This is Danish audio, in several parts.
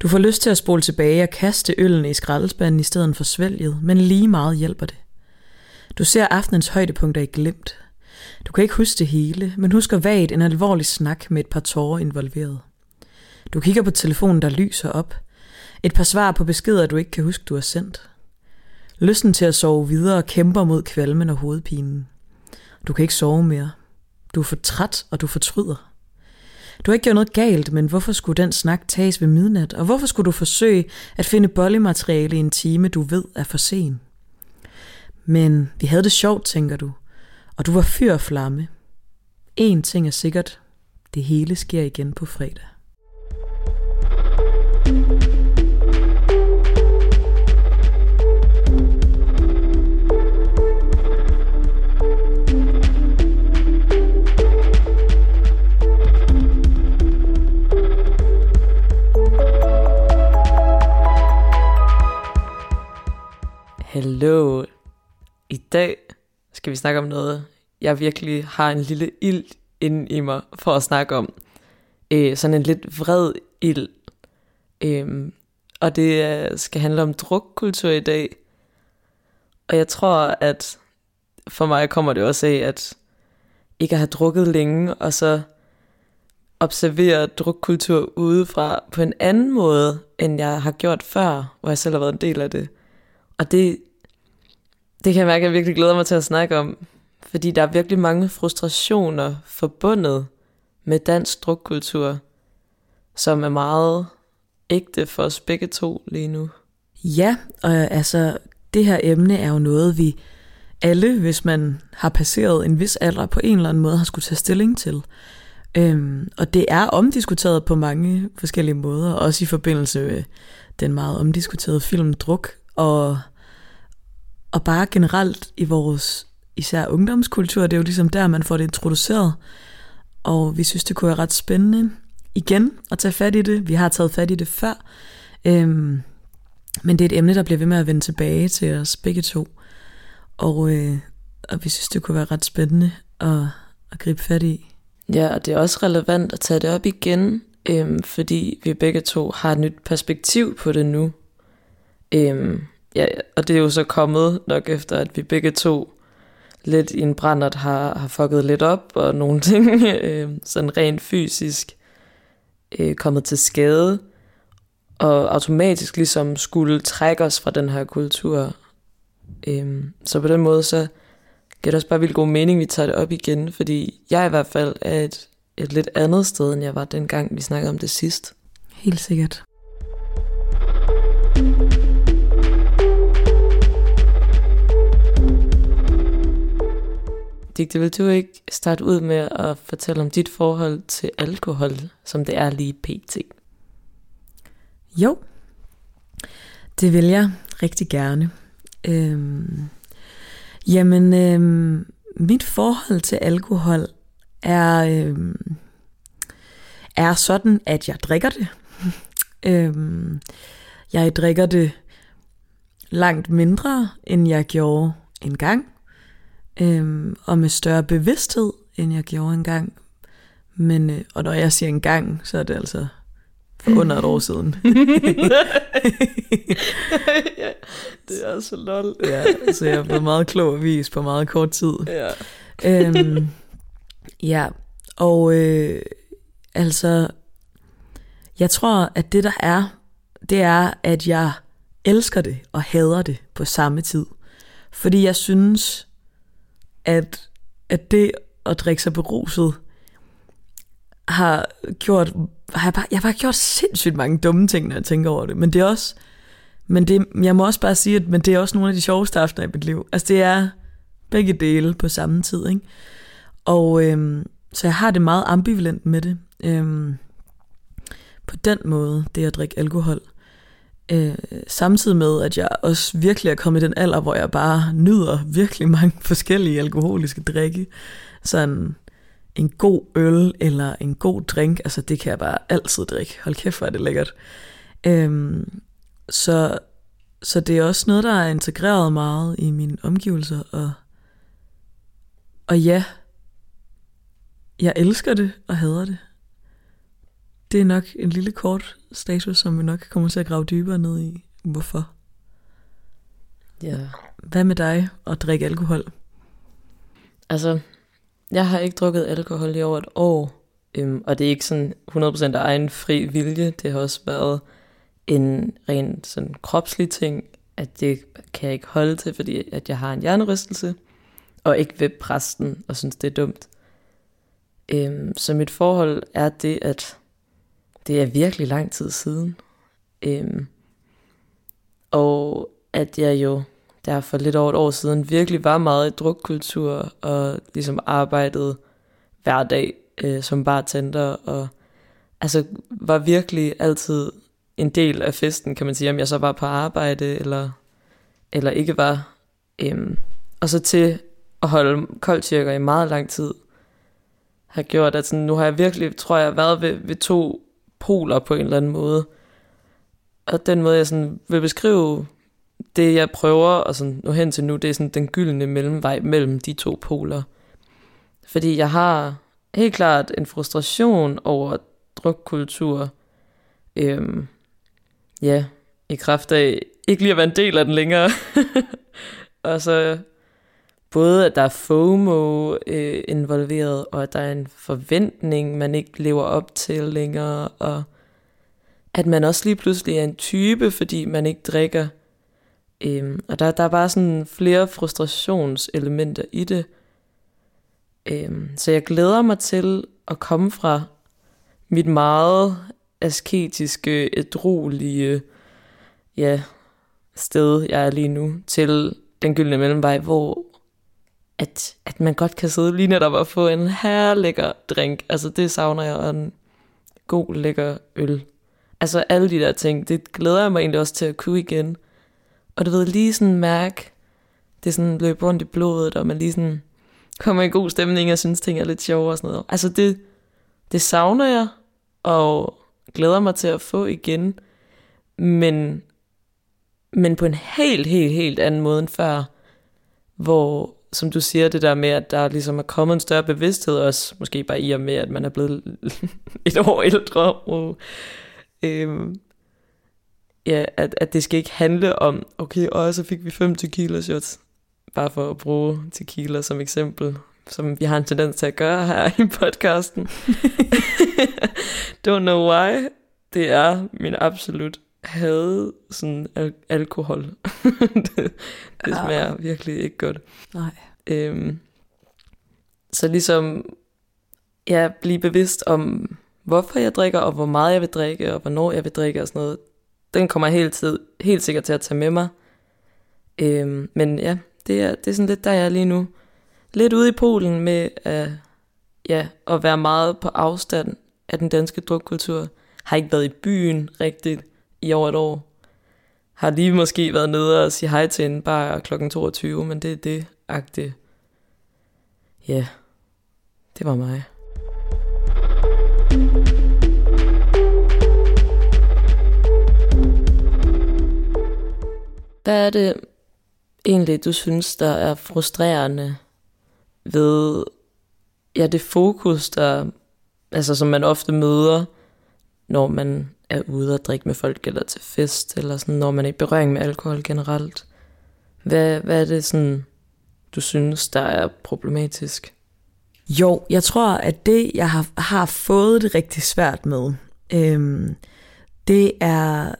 Du får lyst til at spole tilbage og kaste øllen i skraldespanden i stedet for svælget, men lige meget hjælper det. Du ser aftenens højdepunkter i glimt. Du kan ikke huske det hele, men husker vagt en alvorlig snak med et par tårer involveret. Du kigger på telefonen, der lyser op. Et par svar på beskeder, du ikke kan huske, du har sendt. Lysten til at sove videre kæmper mod kvalmen og hovedpinen. Du kan ikke sove mere. Du er for træt, og du fortryder. Du har ikke gjort noget galt, men hvorfor skulle den snak tages ved midnat? Og hvorfor skulle du forsøge at finde bollemateriale i en time, du ved er for sen? Men vi havde det sjovt, tænker du. Og du var fyr og flamme. En ting er sikkert. Det hele sker igen på fredag. Hallo. I dag skal vi snakke om noget, jeg virkelig har en lille ild inde i mig for at snakke om. Øh, sådan en lidt vred ild. Øh, og det øh, skal handle om drukkultur i dag. Og jeg tror, at for mig kommer det også af, at ikke at have drukket længe, og så observere drukkultur udefra på en anden måde, end jeg har gjort før, hvor jeg selv har været en del af det. Og det, det kan jeg mærke, at jeg virkelig glæder mig til at snakke om, fordi der er virkelig mange frustrationer forbundet med dansk drukkultur, som er meget ægte for os begge to lige nu. Ja, og altså, det her emne er jo noget, vi alle, hvis man har passeret en vis alder på en eller anden måde, har skulle tage stilling til. Øhm, og det er omdiskuteret på mange forskellige måder, også i forbindelse med den meget omdiskuterede film Druk, og, og bare generelt i vores især ungdomskultur, det er jo ligesom der, man får det introduceret, og vi synes, det kunne være ret spændende igen at tage fat i det. Vi har taget fat i det før, øhm, men det er et emne, der bliver ved med at vende tilbage til os begge to, og, øh, og vi synes, det kunne være ret spændende at, at gribe fat i. Ja, og det er også relevant at tage det op igen, øhm, fordi vi begge to har et nyt perspektiv på det nu. Øhm, ja, og det er jo så kommet nok efter, at vi begge to lidt i en brændert har, har fucket lidt op, og nogle ting øh, sådan rent fysisk øh, kommet til skade, og automatisk ligesom skulle trække os fra den her kultur. Øh, så på den måde, så giver det også bare vildt god mening, at vi tager det op igen, fordi jeg i hvert fald er et, et lidt andet sted, end jeg var dengang, vi snakkede om det sidst. Helt sikkert. Digte, vil du ikke starte ud med at fortælle om dit forhold til alkohol, som det er lige pt? Jo, det vil jeg rigtig gerne. Øhm, jamen, øhm, mit forhold til alkohol er, øhm, er sådan, at jeg drikker det. øhm, jeg drikker det langt mindre, end jeg gjorde engang øhm, og med større bevidsthed, end jeg gjorde engang. Men, øh, og når jeg siger engang, så er det altså for under et år siden. ja, det er så lol. ja, så jeg er blevet meget klog og vis på meget kort tid. Ja. øhm, ja, og øh, altså, jeg tror, at det der er, det er, at jeg elsker det og hader det på samme tid. Fordi jeg synes, at, at det at drikke sig beruset har gjort, har jeg, bare, jeg har bare gjort sindssygt mange dumme ting, når jeg tænker over det. Men det er også, men det, jeg må også bare sige, at men det er også nogle af de sjoveste aftener i mit liv. Altså det er begge dele på samme tid, ikke? Og øhm, så jeg har det meget ambivalent med det. Øhm, på den måde, det at drikke alkohol. Øh, samtidig med, at jeg også virkelig er kommet i den alder, hvor jeg bare nyder virkelig mange forskellige alkoholiske drikke. Sådan en god øl eller en god drink, altså det kan jeg bare altid drikke. Hold kæft, hvor er det lækkert. Øhm, så, så det er også noget, der er integreret meget i mine omgivelser. Og, og ja, jeg elsker det og hader det det er nok en lille kort status, som vi nok kommer til at grave dybere ned i. Hvorfor? Ja. Hvad med dig at drikke alkohol? Altså, jeg har ikke drukket alkohol i over et år, øhm, og det er ikke sådan 100% af egen fri vilje. Det har også været en ren sådan kropslig ting, at det kan jeg ikke holde til, fordi at jeg har en hjernerystelse, og ikke ved præsten, og synes det er dumt. Øhm, så mit forhold er det, at det er virkelig lang tid siden. Øhm, og at jeg jo der for lidt over et år siden virkelig var meget i drukkultur og ligesom arbejdede hver dag øh, som bartender og altså var virkelig altid en del af festen, kan man sige, om jeg så var på arbejde eller, eller ikke var. Øhm, og så til at holde koldtyrker i meget lang tid, har gjort, at sådan, nu har jeg virkelig, tror jeg, været ved, ved to poler på en eller anden måde. Og den måde, jeg sådan vil beskrive det, jeg prøver at sådan nå hen til nu, det er sådan den gyldne mellemvej mellem de to poler. Fordi jeg har helt klart en frustration over drukkultur. Øhm, ja, i kraft af ikke lige at være en del af den længere. og så både, at der er FOMO øh, involveret, og at der er en forventning, man ikke lever op til længere, og at man også lige pludselig er en type, fordi man ikke drikker. Øhm, og der, der er bare sådan flere frustrationselementer i det. Øhm, så jeg glæder mig til at komme fra mit meget asketiske, ædrolige ja, sted, jeg er lige nu, til den gyldne mellemvej, hvor at, at man godt kan sidde lige netop og få en her lækker drink. Altså det savner jeg, og en god lækker øl. Altså alle de der ting, det glæder jeg mig egentlig også til at kunne igen. Og du ved, lige sådan mærke, det sådan løb rundt i blodet, og man lige sådan kommer i god stemning, og synes ting er lidt sjove og sådan noget. Altså det, det savner jeg, og glæder mig til at få igen. Men, men på en helt, helt, helt anden måde end før, hvor, som du siger, det der med, at der ligesom er kommet en større bevidsthed også, måske bare i og med, at man er blevet et år ældre, og, øhm, ja, at, at det skal ikke handle om, okay, og så fik vi fem tequila shots, bare for at bruge tequila som eksempel, som vi har en tendens til at gøre her i podcasten. Don't know why. Det er min absolut had sådan al- alkohol. det, det smager ja. virkelig ikke godt. Nej. Øhm, så ligesom ja, blive bevidst om, hvorfor jeg drikker, og hvor meget jeg vil drikke, og hvornår jeg vil drikke og sådan noget. Den kommer jeg helt, tid, helt sikkert til at tage med mig. Øhm, men ja, det er, det er sådan lidt der, jeg er lige nu. Lidt ude i Polen med at, ja, at være meget på afstand af den danske drukkultur. Har ikke været i byen rigtigt i over et år. Har lige måske været nede og sige hej til en bare kl. 22, men det er det agtigt. Ja, det var mig. Hvad er det egentlig, du synes, der er frustrerende ved ja, det fokus, der, altså, som man ofte møder, når man er ude og drikke med folk, eller til fest, eller sådan, når man er i berøring med alkohol generelt. Hvad, hvad er det sådan, du synes, der er problematisk? Jo, jeg tror, at det, jeg har, har fået det rigtig svært med, øhm, det er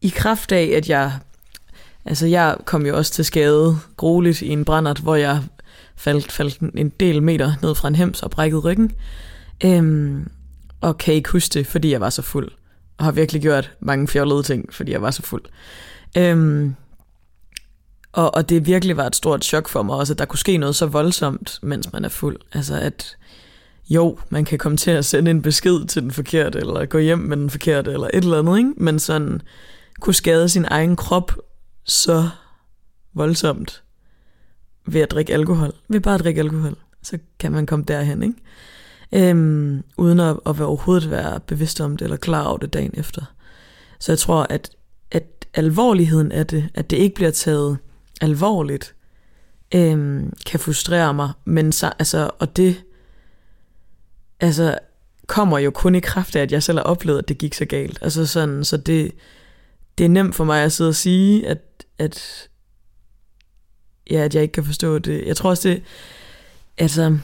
i kraft af, at jeg, altså jeg kom jo også til skade grueligt i en brændert, hvor jeg faldt, faldt en del meter ned fra en hems og brækkede ryggen. Øhm, og kan ikke huske det, fordi jeg var så fuld. Og har virkelig gjort mange fjollede ting, fordi jeg var så fuld. Øhm, og, og det virkelig var et stort chok for mig også, at der kunne ske noget så voldsomt, mens man er fuld. Altså at jo, man kan komme til at sende en besked til den forkerte, eller gå hjem med den forkerte, eller et eller andet, ikke? men sådan kunne skade sin egen krop så voldsomt ved at drikke alkohol. Ved bare at drikke alkohol, så kan man komme derhen, ikke? Øhm, uden at, at være overhovedet være bevidst om det, eller klar over det dagen efter. Så jeg tror, at, at alvorligheden af det, at det ikke bliver taget alvorligt, øhm, kan frustrere mig, men så, altså, og det, altså, kommer jo kun i kraft af, at jeg selv har oplevet, at det gik så galt. Altså sådan, så det, det er nemt for mig at sidde og sige, at, at, ja, at jeg ikke kan forstå det. Jeg tror også, det, altså,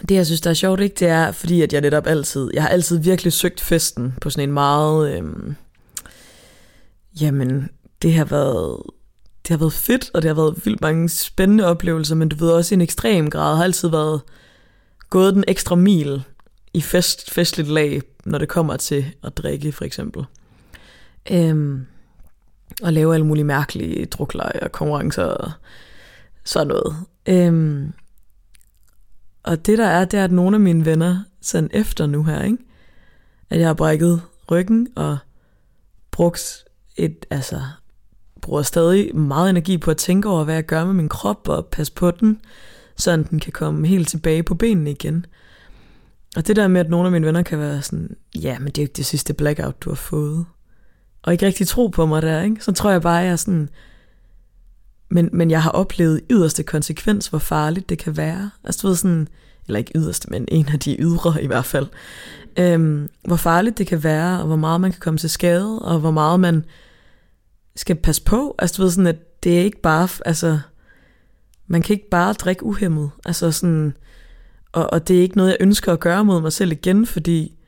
det jeg synes, der er sjovt, ikke, det er, fordi at jeg netop altid, jeg har altid virkelig søgt festen på sådan en meget, øhm, jamen, det har været, det har været fedt, og det har været vildt mange spændende oplevelser, men du ved også i en ekstrem grad har altid været gået den ekstra mil i fest, festligt lag, når det kommer til at drikke, for eksempel. Øhm, og lave alle mulige mærkelige drukleje og konkurrencer og sådan noget. Øhm, og det der er, det er, at nogle af mine venner, sådan efter nu her, ikke? at jeg har brækket ryggen og brugt et, altså, bruger stadig meget energi på at tænke over, hvad jeg gør med min krop og passe på den, så den kan komme helt tilbage på benene igen. Og det der med, at nogle af mine venner kan være sådan, ja, men det er jo ikke det sidste blackout, du har fået. Og ikke rigtig tro på mig der, ikke? Så tror jeg bare, at jeg er sådan, men, men jeg har oplevet yderste konsekvens, hvor farligt det kan være. Altså du ved sådan, eller ikke yderste, men en af de ydre i hvert fald. Øhm, hvor farligt det kan være, og hvor meget man kan komme til skade, og hvor meget man skal passe på. Altså du ved sådan, at det er ikke bare, altså, man kan ikke bare drikke uhemmet. Altså sådan, og, og det er ikke noget, jeg ønsker at gøre mod mig selv igen, fordi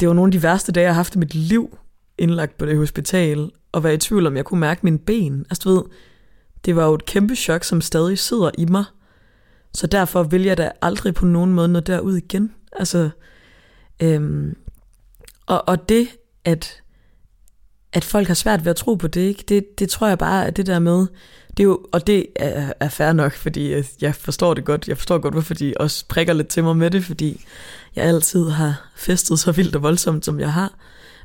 det var nogle af de værste dage, jeg har haft i mit liv indlagt på det hospital, og være i tvivl om, jeg kunne mærke mine ben. Altså du ved, det var jo et kæmpe chok, som stadig sidder i mig. Så derfor vil jeg da aldrig på nogen måde nå derud igen. Altså, øhm, og, og det, at, at folk har svært ved at tro på det, ikke? Det, det tror jeg bare, at det der med, det er jo, og det er, er fair nok, fordi jeg forstår det godt. Jeg forstår godt, hvorfor de også prikker lidt til mig med det, fordi jeg altid har festet så vildt og voldsomt, som jeg har.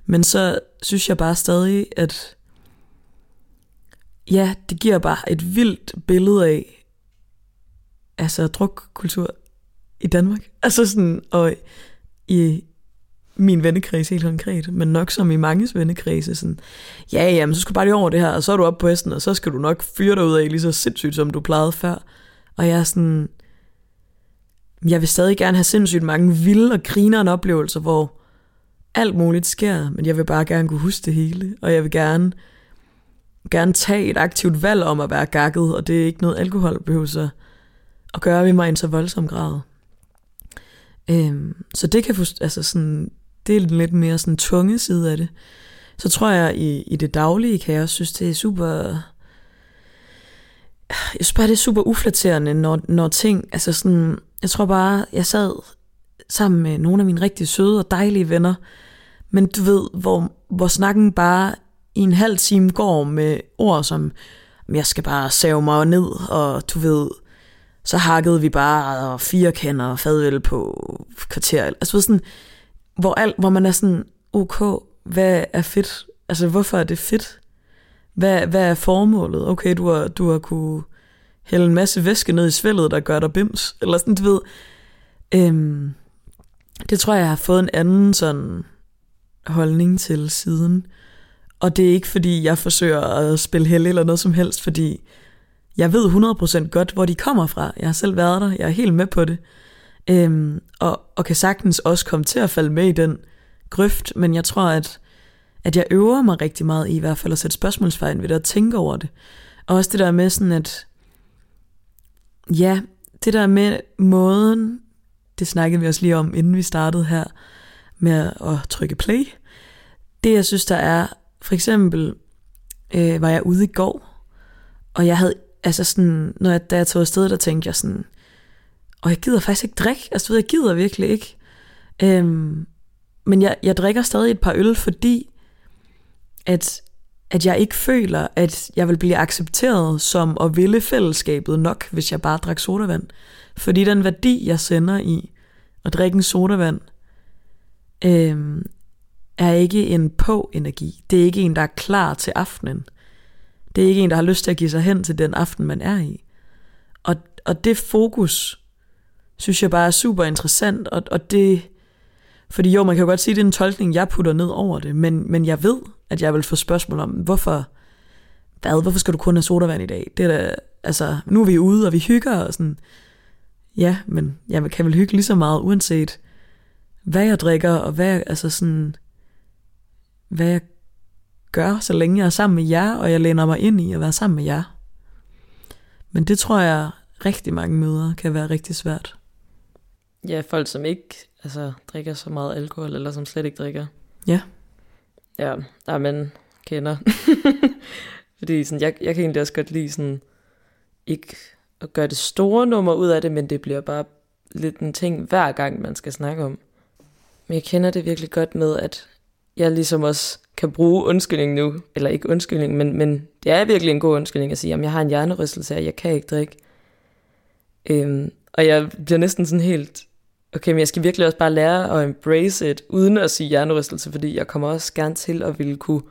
Men så synes jeg bare stadig, at ja, det giver bare et vildt billede af, altså drukkultur i Danmark. Altså sådan, og i min vennekreds helt konkret, men nok som i manges vennekredse, sådan, ja, jamen, så skal du bare lige over det her, og så er du oppe på hesten, og så skal du nok fyre dig ud af lige så sindssygt, som du plejede før. Og jeg er sådan, jeg vil stadig gerne have sindssygt mange vilde og grinerende oplevelser, hvor alt muligt sker, men jeg vil bare gerne kunne huske det hele, og jeg vil gerne, gerne tage et aktivt valg om at være gakket, og det er ikke noget alkohol behøver så at gøre ved mig i en så voldsom grad. Øhm, så det kan altså sådan, det er lidt mere sådan tunge side af det. Så tror jeg, i, i det daglige kan jeg også synes, det er super... Jeg synes bare, det er super uflatterende, når, når ting... Altså sådan, jeg tror bare, jeg sad sammen med nogle af mine rigtig søde og dejlige venner, men du ved, hvor, hvor snakken bare i en halv time går med ord som, jeg skal bare save mig ned, og du ved, så hakkede vi bare og fire kender fadøl på kvarter. Altså sådan, hvor, alt, hvor man er sådan, ok, hvad er fedt? Altså, hvorfor er det fedt? Hvad, hvad er formålet? Okay, du har, du har kunne hælde en masse væske ned i svældet, der gør dig bims. Eller sådan, du ved. Øhm, det tror jeg, jeg har fået en anden sådan holdning til siden. Og det er ikke, fordi jeg forsøger at spille heldig eller noget som helst, fordi jeg ved 100% godt, hvor de kommer fra. Jeg har selv været der, jeg er helt med på det. Øhm, og, og kan sagtens også komme til at falde med i den grøft, men jeg tror, at, at jeg øver mig rigtig meget i, i hvert fald at sætte spørgsmålstegn ved det og tænke over det. Og også det der med sådan, at ja, det der med måden, det snakkede vi også lige om, inden vi startede her, med at trykke play. Det jeg synes, der er, for eksempel øh, var jeg ude i går, og jeg havde, altså sådan, når jeg, da jeg tog afsted, der tænkte jeg sådan, og jeg gider faktisk ikke drikke, altså ved, jeg gider virkelig ikke. Øhm, men jeg, jeg drikker stadig et par øl, fordi at, at jeg ikke føler, at jeg vil blive accepteret som at ville fællesskabet nok, hvis jeg bare drak sodavand. Fordi den værdi, jeg sender i at drikke en sodavand, øhm, er ikke en på-energi. Det er ikke en, der er klar til aftenen. Det er ikke en, der har lyst til at give sig hen til den aften, man er i. Og, og det fokus, synes jeg bare er super interessant, og, og det, fordi jo, man kan jo godt sige, at det er en tolkning, jeg putter ned over det, men, men jeg ved, at jeg vil få spørgsmål om, hvorfor, hvad, hvorfor skal du kun have sodavand i dag? Det er da, altså, nu er vi ude, og vi hygger, og sådan, ja, men jeg kan vel hygge lige så meget, uanset hvad jeg drikker, og hvad jeg, altså sådan, hvad jeg gør, så længe jeg er sammen med jer, og jeg læner mig ind i at være sammen med jer. Men det tror jeg, rigtig mange møder kan være rigtig svært. Ja, folk som ikke altså, drikker så meget alkohol, eller som slet ikke drikker. Ja. Ja, der man kender. Fordi sådan, jeg, jeg kan egentlig også godt lide sådan, ikke at gøre det store nummer ud af det, men det bliver bare lidt en ting hver gang, man skal snakke om. Men jeg kender det virkelig godt med, at jeg ligesom også kan bruge undskyldning nu, eller ikke undskyldning, men, men det er virkelig en god undskyldning at sige, at jeg har en hjernerystelse, og jeg kan ikke drikke. Øhm, og jeg bliver næsten sådan helt, okay, men jeg skal virkelig også bare lære at embrace it, uden at sige hjernerystelse, fordi jeg kommer også gerne til at ville kunne,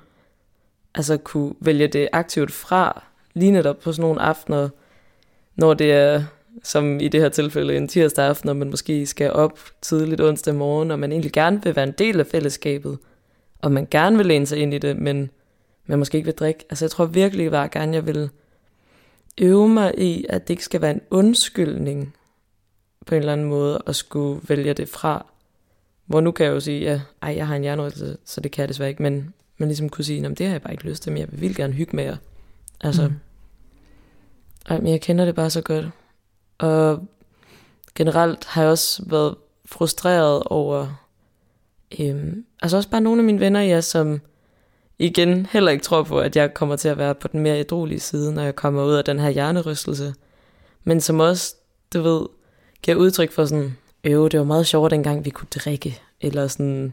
altså kunne vælge det aktivt fra, lige netop på sådan nogle aftener, når det er, som i det her tilfælde, en tirsdag aften, og man måske skal op tidligt onsdag morgen, og man egentlig gerne vil være en del af fællesskabet, og man gerne vil læne sig ind i det, men man måske ikke vil drikke. Altså jeg tror virkelig bare gerne, jeg vil øve mig i, at det ikke skal være en undskyldning på en eller anden måde at skulle vælge det fra. Hvor nu kan jeg jo sige, ja, ej, jeg har en hjernerystelse, så det kan jeg desværre ikke, men man ligesom kunne sige, det har jeg bare ikke lyst til, men jeg vil gerne hygge med jer. Altså, mm. ej, men jeg kender det bare så godt. Og generelt har jeg også været frustreret over, øhm, altså også bare nogle af mine venner, ja, som igen heller ikke tror på, at jeg kommer til at være på den mere ædrolige side, når jeg kommer ud af den her hjernerystelse. Men som også, du ved, giver udtryk for sådan, øv, det var meget sjovt dengang vi kunne drikke, eller sådan,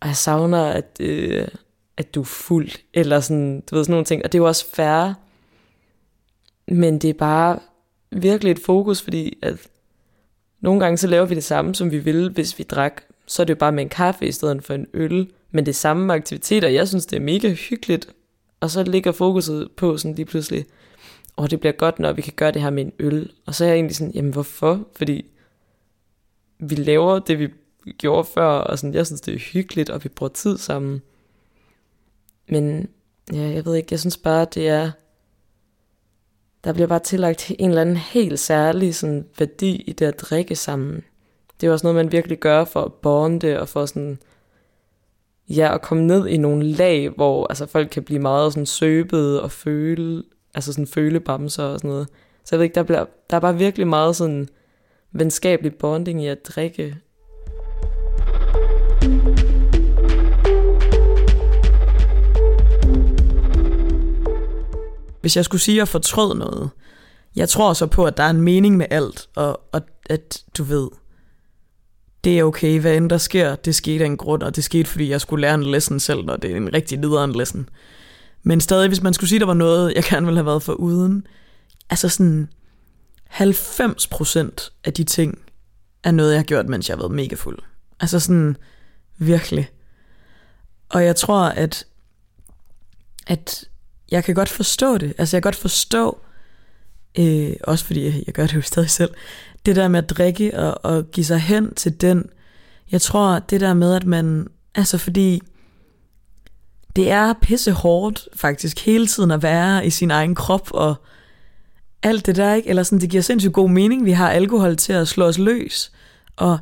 og jeg savner, at, øh, at du er fuld, eller sådan, du ved, sådan nogle ting. Og det er jo også færre, men det er bare virkelig et fokus, fordi at nogle gange så laver vi det samme, som vi ville, hvis vi drak. Så er det jo bare med en kaffe i stedet for en øl. Men det er samme aktiviteter. Jeg synes, det er mega hyggeligt. Og så ligger fokuset på sådan lige pludselig, og det bliver godt, når vi kan gøre det her med en øl. Og så er jeg egentlig sådan, jamen hvorfor? Fordi vi laver det, vi gjorde før, og sådan, jeg synes, det er hyggeligt, og vi bruger tid sammen. Men ja, jeg ved ikke, jeg synes bare, det er, der bliver bare tillagt en eller anden helt særlig sådan, værdi i det at drikke sammen. Det er også noget, man virkelig gør for at bonde, og for sådan, ja, at komme ned i nogle lag, hvor altså, folk kan blive meget sådan søbede og føle, altså sådan følebamser og sådan noget. Så jeg ved ikke, der, bliver, der er bare virkelig meget sådan venskabelig bonding i at drikke. Hvis jeg skulle sige at fortrød noget, jeg tror så på, at der er en mening med alt, og, og at du ved, det er okay, hvad end der sker, det skete af en grund, og det skete, fordi jeg skulle lære en lesson selv, og det er en rigtig nederen lesson. Men stadig, hvis man skulle sige, der var noget, jeg gerne ville have været for uden, altså sådan 90% af de ting, er noget, jeg har gjort, mens jeg har været mega fuld. Altså sådan, virkelig. Og jeg tror, at, at jeg kan godt forstå det. Altså jeg kan godt forstå, øh, også fordi jeg, jeg gør det jo stadig selv, det der med at drikke og, og give sig hen til den. Jeg tror, det der med, at man, altså fordi, det er pisse hårdt faktisk hele tiden at være i sin egen krop og alt det der, ikke? Eller sådan, det giver sindssygt god mening. Vi har alkohol til at slå os løs og,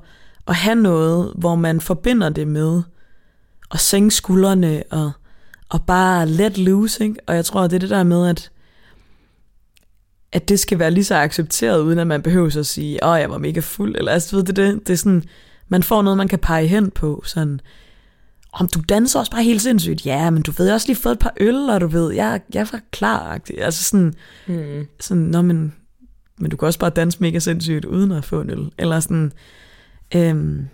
og have noget, hvor man forbinder det med at sænke skuldrene og, og bare let loose, ikke? Og jeg tror, det er det der med, at at det skal være lige så accepteret, uden at man behøver at sige, åh, jeg var mega fuld, eller altså, ved det, det, det er sådan, man får noget, man kan pege hen på, sådan, om du danser også bare helt sindssygt, ja, men du ved, jeg også lige fået et par øl, og du ved, jeg, jeg var klar, altså sådan, mm. sådan, nå, men, men du kan også bare danse mega sindssygt, uden at få en øl, eller sådan, øhm,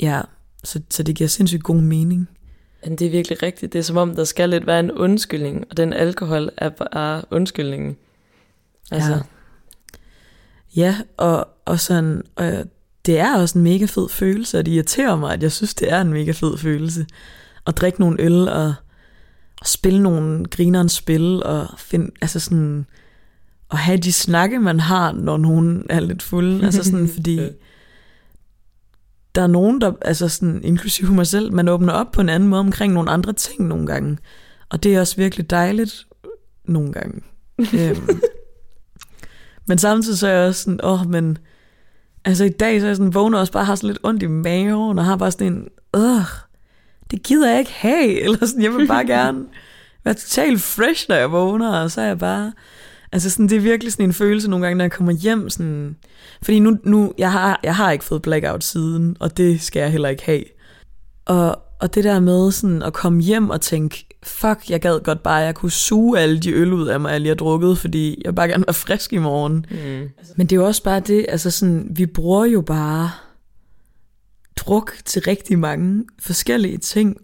ja, så, så det giver sindssygt god mening. Men det er virkelig rigtigt. Det er som om, der skal lidt være en undskyldning, og den alkohol er bare undskyldningen. Altså. Ja, ja og, og sådan, og det er også en mega fed følelse, og det irriterer mig, at jeg synes, det er en mega fed følelse. At drikke nogle øl, og, og spille nogle grinerens spil, og finde, altså sådan, og have de snakke, man har, når nogen er lidt fuld. altså sådan, fordi der er nogen, der, altså sådan, inklusive mig selv, man åbner op på en anden måde omkring nogle andre ting nogle gange. Og det er også virkelig dejligt nogle gange. øhm. Men samtidig så er jeg også sådan, åh, oh, men Altså i dag, så er jeg sådan, vågner også bare har sådan lidt ondt i maven, og har bare sådan en, øh, det gider jeg ikke have, eller sådan, jeg vil bare gerne være totalt fresh, når jeg vågner, og så er jeg bare, altså sådan, det er virkelig sådan en følelse nogle gange, når jeg kommer hjem, sådan, fordi nu, nu jeg, har, jeg har ikke fået blackout siden, og det skal jeg heller ikke have. Og, og det der med sådan at komme hjem og tænke, fuck, jeg gad godt bare, at jeg kunne suge alle de øl ud af mig, jeg lige har drukket, fordi jeg bare gerne være frisk i morgen. Mm. Men det er jo også bare det, altså sådan, vi bruger jo bare druk til rigtig mange forskellige ting,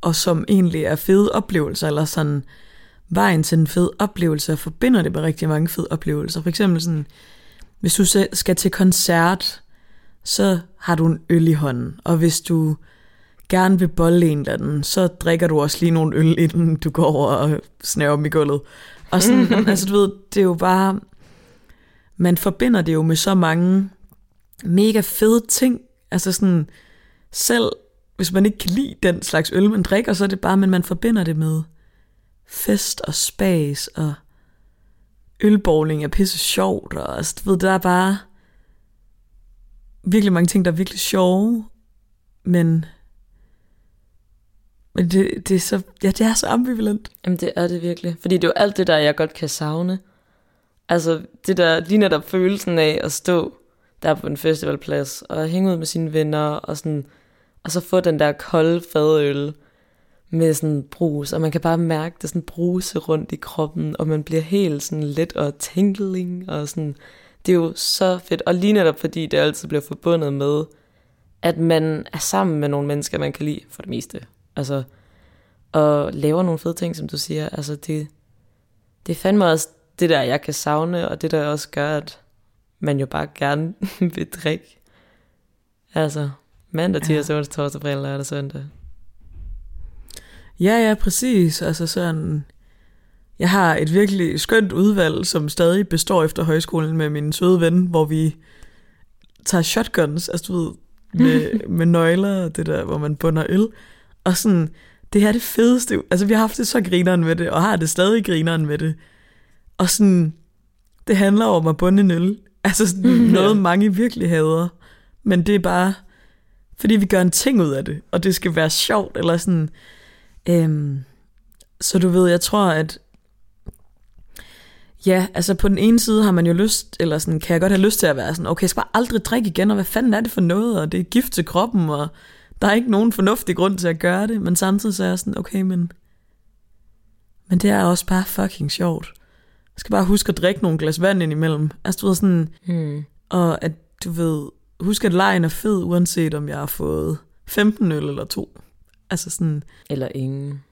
og som egentlig er fede oplevelser, eller sådan vejen til en fed oplevelse, og forbinder det med rigtig mange fede oplevelser. For eksempel sådan, hvis du skal til koncert, så har du en øl i hånden, og hvis du gerne vil bolle en eller anden, så drikker du også lige nogle øl, inden du går over og snæver om i gulvet. Og sådan, altså du ved, det er jo bare, man forbinder det jo med så mange mega fede ting. Altså sådan, selv hvis man ikke kan lide den slags øl, man drikker, så er det bare, men man forbinder det med fest og spas og ølbowling er pisse sjovt, og altså, du ved, der er bare virkelig mange ting, der er virkelig sjove, men men det, det, er så, ja, det er så ambivalent. Jamen det er det virkelig. Fordi det er jo alt det der, jeg godt kan savne. Altså det der, lige netop følelsen af at stå der på en festivalplads, og hænge ud med sine venner, og, sådan, og så få den der kolde fadøl med sådan brus, og man kan bare mærke det sådan bruse rundt i kroppen, og man bliver helt sådan let og tingling, og sådan, det er jo så fedt. Og lige netop fordi det altid bliver forbundet med, at man er sammen med nogle mennesker, man kan lide for det meste. Altså, og laver nogle fede ting, som du siger. Altså, det, det er fandme også det der, jeg kan savne, og det der også gør, at man jo bare gerne vil drikke. Altså, mandag, tirsdag, ja. onsdag, torsdag, fredag, lørdag, søndag. Ja, ja, præcis. Altså sådan, jeg har et virkelig skønt udvalg, som stadig består efter højskolen med min søde ven, hvor vi tager shotguns, altså du ved, med, med nøgler, det der, hvor man bunder øl. Og sådan, det her er det fedeste. Altså, vi har haft det så grineren med det, og har det stadig grineren med det. Og sådan, det handler om at bunde en øl. Altså sådan noget, mange virkelig hader. Men det er bare, fordi vi gør en ting ud af det, og det skal være sjovt, eller sådan. Øhm, så du ved, jeg tror, at Ja, altså på den ene side har man jo lyst, eller sådan, kan jeg godt have lyst til at være sådan, okay, jeg skal bare aldrig drikke igen, og hvad fanden er det for noget, og det er gift til kroppen, og der er ikke nogen fornuftig grund til at gøre det, men samtidig så er jeg sådan, okay, men, men det er også bare fucking sjovt. Jeg skal bare huske at drikke nogle glas vand ind imellem. Altså du ved sådan, hmm. og at du ved, husk at lejen er fed, uanset om jeg har fået 15 øl eller to. Altså sådan... Eller ingen.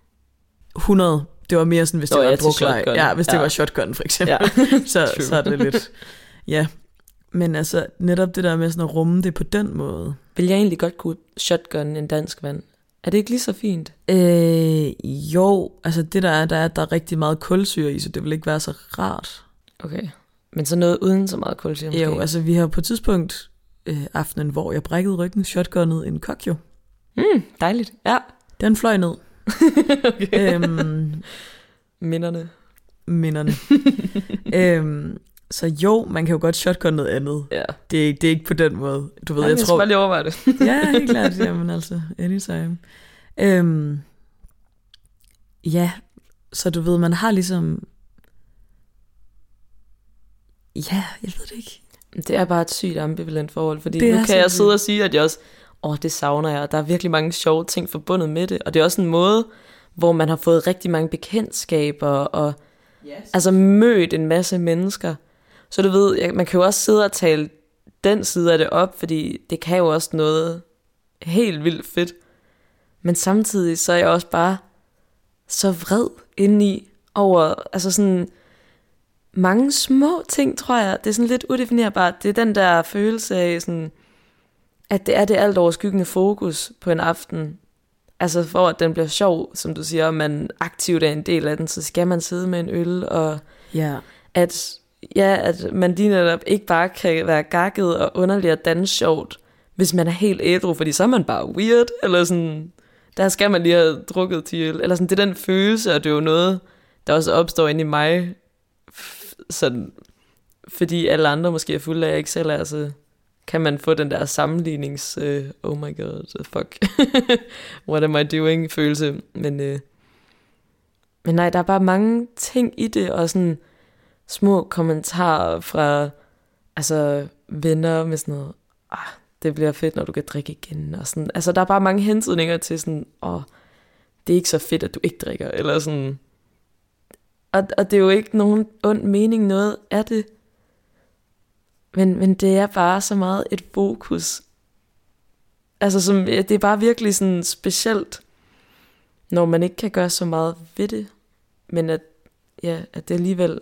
100. Det var mere sådan, hvis Nå, det var druklej. Ja, hvis det ja. var shotgun for eksempel. Ja. så, så er det lidt... Ja, men altså netop det der med sådan at rumme det på den måde. Vil jeg egentlig godt kunne shotgun en dansk vand? Er det ikke lige så fint? Øh, jo, altså det der er, der er, der er rigtig meget kulsyre i, så det vil ikke være så rart. Okay, men så noget uden så meget kulsyre måske? Jo, altså vi har på et tidspunkt øh, aftenen, hvor jeg brækkede ryggen, shotgunnet en kokjo. Mm, dejligt, ja. Den fløj ned. okay. øhm, minderne. Minderne. øhm, så jo, man kan jo godt shotgun noget andet. Ja. Det, er, det er ikke på den måde. Du ved, Nej, jeg, jeg tror... bare lige overveje det. ja, helt klart. Jamen altså, anytime. Øhm, ja, så du ved, man har ligesom... Ja, jeg ved det ikke. Det er bare et sygt ambivalent forhold, fordi det nu kan jeg sidde og sige, at jeg også, åh, det savner jeg, og der er virkelig mange sjove ting forbundet med det, og det er også en måde, hvor man har fået rigtig mange bekendtskaber, og yes. altså mødt en masse mennesker, så du ved, man kan jo også sidde og tale den side af det op, fordi det kan jo også noget helt vildt fedt. Men samtidig så er jeg også bare så vred indeni over, altså sådan mange små ting, tror jeg. Det er sådan lidt udefinerbart. Det er den der følelse af sådan, at det er det alt overskyggende fokus på en aften. Altså for at den bliver sjov, som du siger, og man aktivt er en del af den, så skal man sidde med en øl, og ja. at ja, at man lige netop ikke bare kan være gakket og underlig og danse sjovt, hvis man er helt ædru, fordi så er man bare weird, eller sådan, der skal man lige have drukket til eller sådan, det er den følelse, og det er jo noget, der også opstår inde i mig, sådan, fordi alle andre måske er fulde af, jeg ikke selv er, så kan man få den der sammenlignings, uh, oh my god, fuck, what am I doing følelse. Men, uh, men nej, der er bare mange ting i det, og sådan små kommentarer fra altså, venner med sådan noget, ah, det bliver fedt, når du kan drikke igen. Og sådan. Altså, der er bare mange hentydninger til sådan, åh, oh, det er ikke så fedt, at du ikke drikker, eller sådan. Og, og det er jo ikke nogen ond mening noget af det. Men, men det er bare så meget et fokus. Altså, som, det er bare virkelig sådan specielt, når man ikke kan gøre så meget ved det. Men at, ja, at det alligevel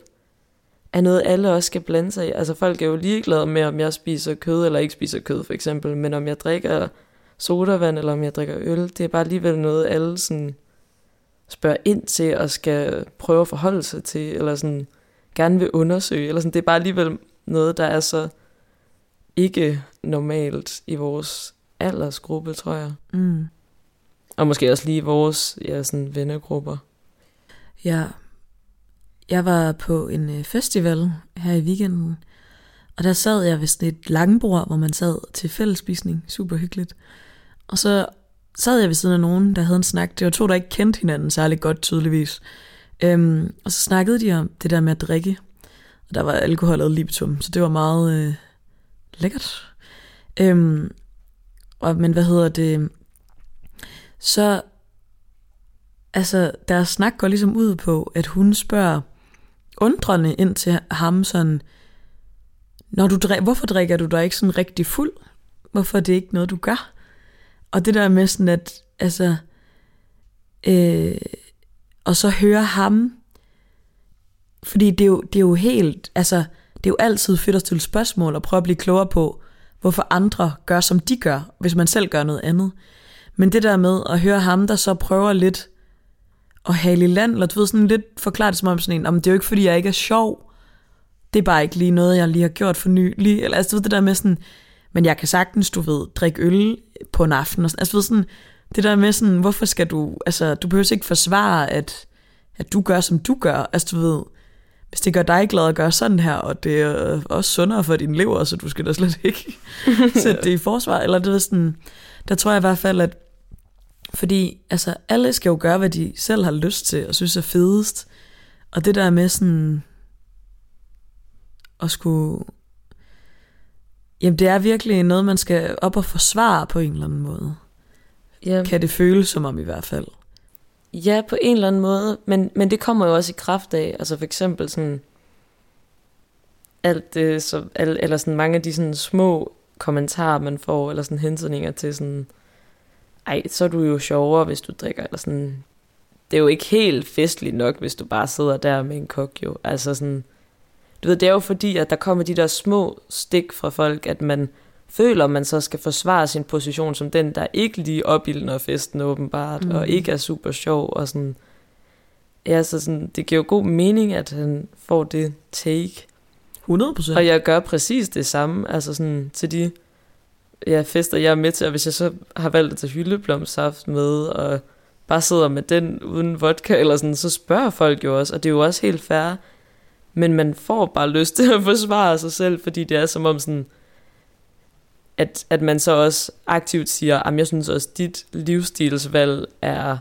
er noget, alle også skal blande sig i. Altså folk er jo ligeglade med, om jeg spiser kød eller ikke spiser kød, for eksempel. Men om jeg drikker sodavand, eller om jeg drikker øl, det er bare alligevel noget, alle sådan spørger ind til, og skal prøve at forholde sig til, eller sådan gerne vil undersøge. Eller sådan. Det er bare alligevel noget, der er så ikke normalt i vores aldersgruppe, tror jeg. Mm. Og måske også lige vores ja, sådan vennegrupper. Ja, jeg var på en øh, festival her i weekenden, og der sad jeg ved sådan et langbord, hvor man sad til fællesspisning. Super hyggeligt. Og så sad jeg ved siden af nogen, der havde en snak. Det var to, der ikke kendte hinanden særlig godt tydeligvis. Øhm, og så snakkede de om det der med at drikke. Og der var alkohol og libitum, så det var meget øh, lækkert. Øhm, og, men hvad hedder det? Så altså, deres snak går ligesom ud på, at hun spørger, undrende ind til ham sådan, når du drik, hvorfor drikker du dig ikke sådan rigtig fuld? Hvorfor er det ikke noget, du gør? Og det der med sådan, at altså, øh, og så høre ham, fordi det er, jo, det er jo helt, altså, det er jo altid fedt at stille spørgsmål og prøve at blive klogere på, hvorfor andre gør, som de gør, hvis man selv gør noget andet. Men det der med at høre ham, der så prøver lidt at hale i land, eller du ved, sådan lidt forklare det som om sådan en, om det er jo ikke fordi, jeg ikke er sjov, det er bare ikke lige noget, jeg lige har gjort for nylig, eller altså du ved det der med sådan, men jeg kan sagtens, du ved, drikke øl på en aften, og sådan, altså du ved sådan, det der med sådan, hvorfor skal du, altså du behøver ikke forsvare, at, at du gør, som du gør, altså du ved, hvis det gør dig glad at gøre sådan her, og det er også sundere for din lever, så du skal da slet ikke sætte det i forsvar, eller det er sådan, der tror jeg i hvert fald, at fordi altså, alle skal jo gøre, hvad de selv har lyst til og synes er fedest. Og det der med sådan at skulle... Jamen det er virkelig noget, man skal op og forsvare på en eller anden måde. Ja. Kan det føles som om i hvert fald. Ja, på en eller anden måde. Men, men det kommer jo også i kraft af, altså for eksempel sådan, alt det, så, eller sådan mange af de sådan små kommentarer, man får, eller sådan hentydninger til sådan, ej, så er du jo sjovere, hvis du drikker, eller sådan, det er jo ikke helt festligt nok, hvis du bare sidder der med en kok, jo. Altså sådan, du ved, det er jo fordi, at der kommer de der små stik fra folk, at man føler, man så skal forsvare sin position som den, der ikke lige opildner festen åbenbart, mm. og ikke er super sjov, og sådan, ja, så sådan, det giver jo god mening, at han får det take. 100%. Og jeg gør præcis det samme, altså sådan, til de ja, fester, jeg er med til, og hvis jeg så har valgt at tage hyldeblomsaft med, og bare sidder med den uden vodka, eller sådan, så spørger folk jo også, og det er jo også helt fair, men man får bare lyst til at forsvare sig selv, fordi det er som om sådan, at, at man så også aktivt siger, at jeg synes også, dit livsstilsvalg er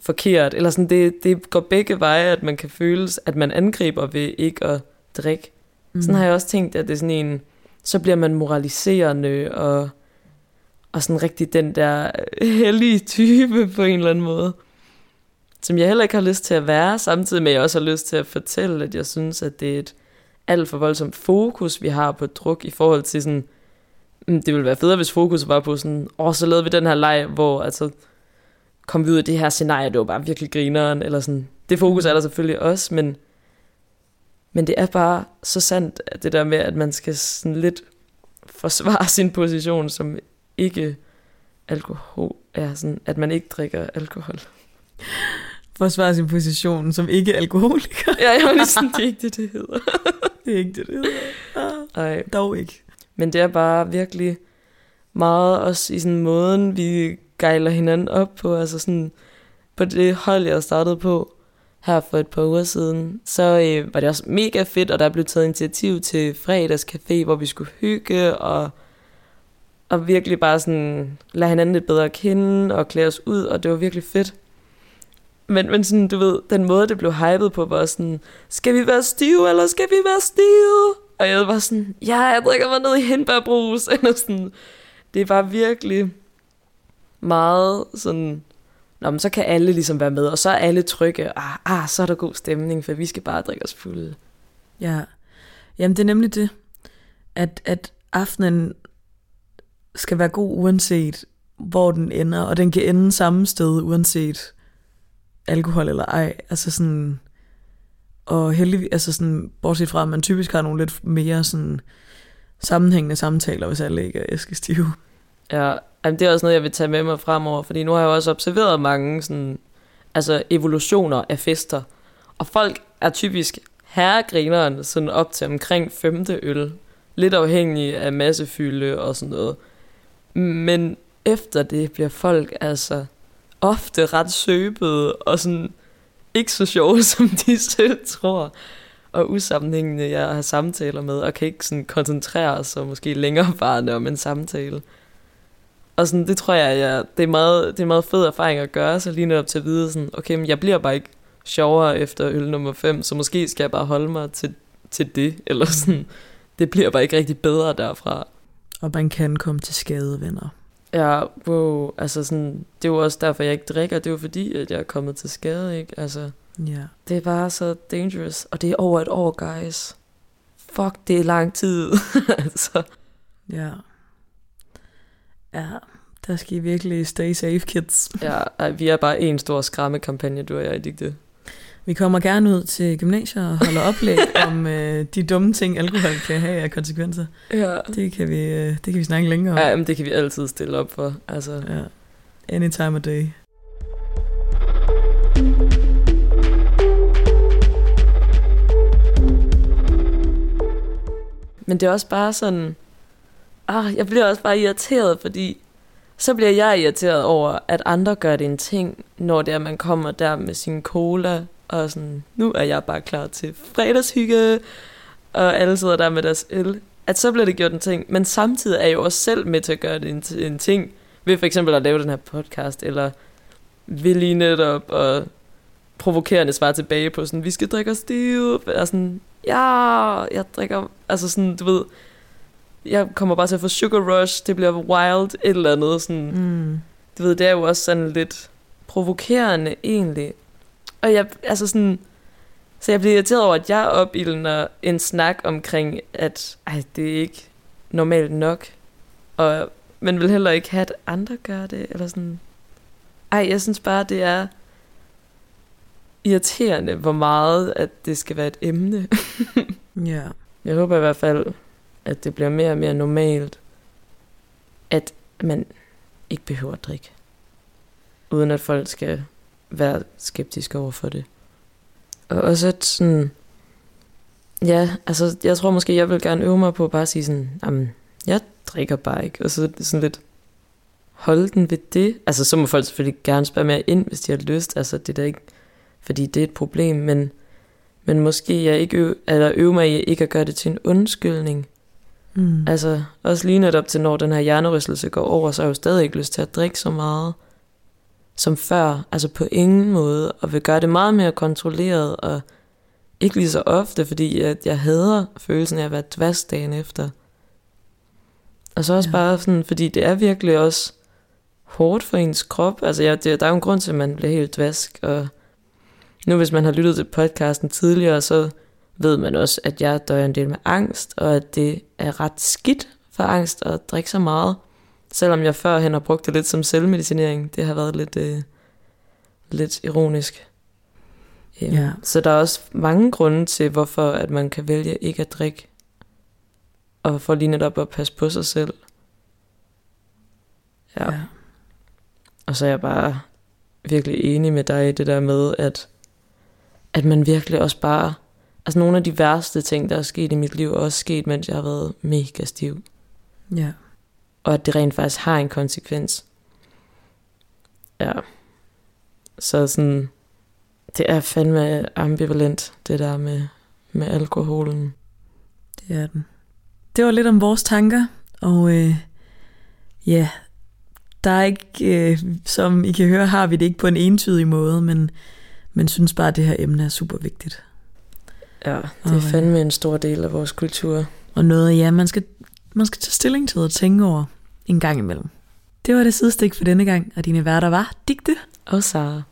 forkert, eller sådan, det, det går begge veje, at man kan føle, at man angriber ved ikke at drikke. Mm. Sådan har jeg også tænkt, at det er sådan en, så bliver man moraliserende og, og sådan rigtig den der hellige type på en eller anden måde. Som jeg heller ikke har lyst til at være, samtidig med at jeg også har lyst til at fortælle, at jeg synes, at det er et alt for voldsomt fokus, vi har på druk i forhold til sådan, det ville være federe, hvis fokus var på sådan, åh, så lavede vi den her leg, hvor altså, kom vi ud af det her scenarie, det var bare virkelig grineren, eller sådan. Det fokus er der selvfølgelig også, men men det er bare så sandt, at det der med, at man skal sådan lidt forsvare sin position som ikke alkohol, er sådan, at man ikke drikker alkohol. Forsvare sin position som ikke alkoholiker. ja, jeg var sådan, det er ikke det, det hedder. det er ikke det, det hedder. Ah, Nej. Dog ikke. Men det er bare virkelig meget også i sådan måden, vi gejler hinanden op på, altså sådan på det hold, jeg startede på, her for et par uger siden, så øh, var det også mega fedt, og der blev taget initiativ til fredagscafé, hvor vi skulle hygge, og og virkelig bare sådan lade hinanden lidt bedre kende og klæde os ud, og det var virkelig fedt. Men, men sådan, du ved, den måde, det blev hypet på, var sådan, skal vi være stive, eller skal vi være stive? Og jeg var sådan, ja, jeg drikker mig ned i hindbærbrus, eller sådan. Det var virkelig meget sådan, Nå, men så kan alle ligesom være med, og så er alle trygge, ah, ah, så er der god stemning, for vi skal bare drikke os fulde. Ja, jamen det er nemlig det, at, at aftenen skal være god uanset hvor den ender, og den kan ende samme sted uanset alkohol eller ej. Altså sådan, og heldigvis, altså sådan, bortset fra, at man typisk har nogle lidt mere sådan sammenhængende samtaler, hvis alle ikke er æskestive. Ja, jamen det er også noget, jeg vil tage med mig fremover, fordi nu har jeg jo også observeret mange sådan, altså evolutioner af fester. Og folk er typisk herregrineren sådan op til omkring femte øl. Lidt afhængig af massefylde og sådan noget. Men efter det bliver folk altså ofte ret søbede og sådan ikke så sjove, som de selv tror. Og usammenhængende, jeg har samtaler med, og kan ikke sådan koncentrere sig måske længerevarende om en samtale. Og sådan, det tror jeg, jeg det, er meget, det er meget fed erfaring at gøre, så lige netop til at vide, sådan, okay, men jeg bliver bare ikke sjovere efter øl nummer 5, så måske skal jeg bare holde mig til, til det, eller sådan, det bliver bare ikke rigtig bedre derfra. Og man kan komme til skade, venner. Ja, wow, altså sådan, det er jo også derfor, jeg ikke drikker, det er jo fordi, at jeg er kommet til skade, ikke? Altså, Ja. det er bare så dangerous, og det er over et år, guys. Fuck, det er lang tid, altså. Ja. Ja, der skal I virkelig stay safe, kids. Ja, ej, vi er bare en stor skræmmekampagne, du og jeg, Digte. Vi kommer gerne ud til gymnasier og holder oplæg om øh, de dumme ting, alkohol kan have af konsekvenser. Ja. Det kan vi, øh, det kan vi snakke længere om. Ja, men det kan vi altid stille op for, altså. Ja. Any time of day. Men det er også bare sådan, ah, jeg bliver også bare irriteret, fordi så bliver jeg irriteret over, at andre gør det en ting, når det er, at man kommer der med sin cola, og sådan, nu er jeg bare klar til fredagshygge, og alle sidder der med deres øl. At så bliver det gjort en ting, men samtidig er jeg jo også selv med til at gøre det en, en ting, ved for eksempel at lave den her podcast, eller ved lige netop at provokerende svare tilbage på sådan, vi skal drikke os stive, og sådan, ja, jeg drikker, altså sådan, du ved, jeg kommer bare til at få sugar rush, det bliver wild, et eller andet, sådan, Mm. du ved, det er jo også sådan lidt provokerende egentlig. Og jeg, altså sådan, så jeg bliver irriteret over, at jeg opildner en snak omkring, at ej, det er ikke normalt nok, og men vil heller ikke have, at andre gør det, eller sådan. Ej, jeg synes bare, det er irriterende, hvor meget, at det skal være et emne. Ja. Jeg håber i hvert fald, at det bliver mere og mere normalt, at man ikke behøver at drikke. Uden at folk skal være skeptiske over for det. Og også at sådan... Ja, altså jeg tror måske, jeg vil gerne øve mig på bare at sige sådan, jamen, jeg drikker bare ikke. Og så sådan lidt holde den ved det. Altså så må folk selvfølgelig gerne spørge mere ind, hvis de har lyst. Altså det er da ikke, fordi det er et problem, men, men måske jeg ikke øve, eller øve mig i ikke at gøre det til en undskyldning. Mm. Altså, også lige netop til, når den her hjernerystelse går over, så har jeg jo stadig ikke lyst til at drikke så meget som før. Altså på ingen måde. Og vil gøre det meget mere kontrolleret, og ikke lige så ofte, fordi jeg, jeg hader følelsen af at være dvas dagen efter. Og så også ja. bare sådan, fordi det er virkelig også hårdt for ens krop. Altså, ja, det, der er jo en grund til, at man bliver helt dvask, og nu hvis man har lyttet til podcasten tidligere, så ved man også, at jeg døjer en del med angst, og at det er ret skidt for angst at drikke så meget. Selvom jeg førhen har brugt det lidt som selvmedicinering. Det har været lidt, øh, lidt ironisk. Ja. Så der er også mange grunde til, hvorfor at man kan vælge ikke at drikke. Og for lige netop at passe på sig selv. Ja. ja. Og så er jeg bare virkelig enig med dig i det der med, at, at man virkelig også bare... Altså nogle af de værste ting, der er sket i mit liv, er også sket, mens jeg har været mega stiv. Ja og at det rent faktisk har en konsekvens. Ja. Så sådan, det er fandme ambivalent, det der med, med alkoholen. Det er den. Det var lidt om vores tanker, og øh, ja, der er ikke, øh, som I kan høre, har vi det ikke på en entydig måde, men, men synes bare, at det her emne er super vigtigt. Ja, det er øh, fandme en stor del af vores kultur. Og noget, ja, man skal, man skal tage stilling til og tænke over en gang imellem. Det var det sidste sidestik for denne gang, og dine værter var Digte og Sara.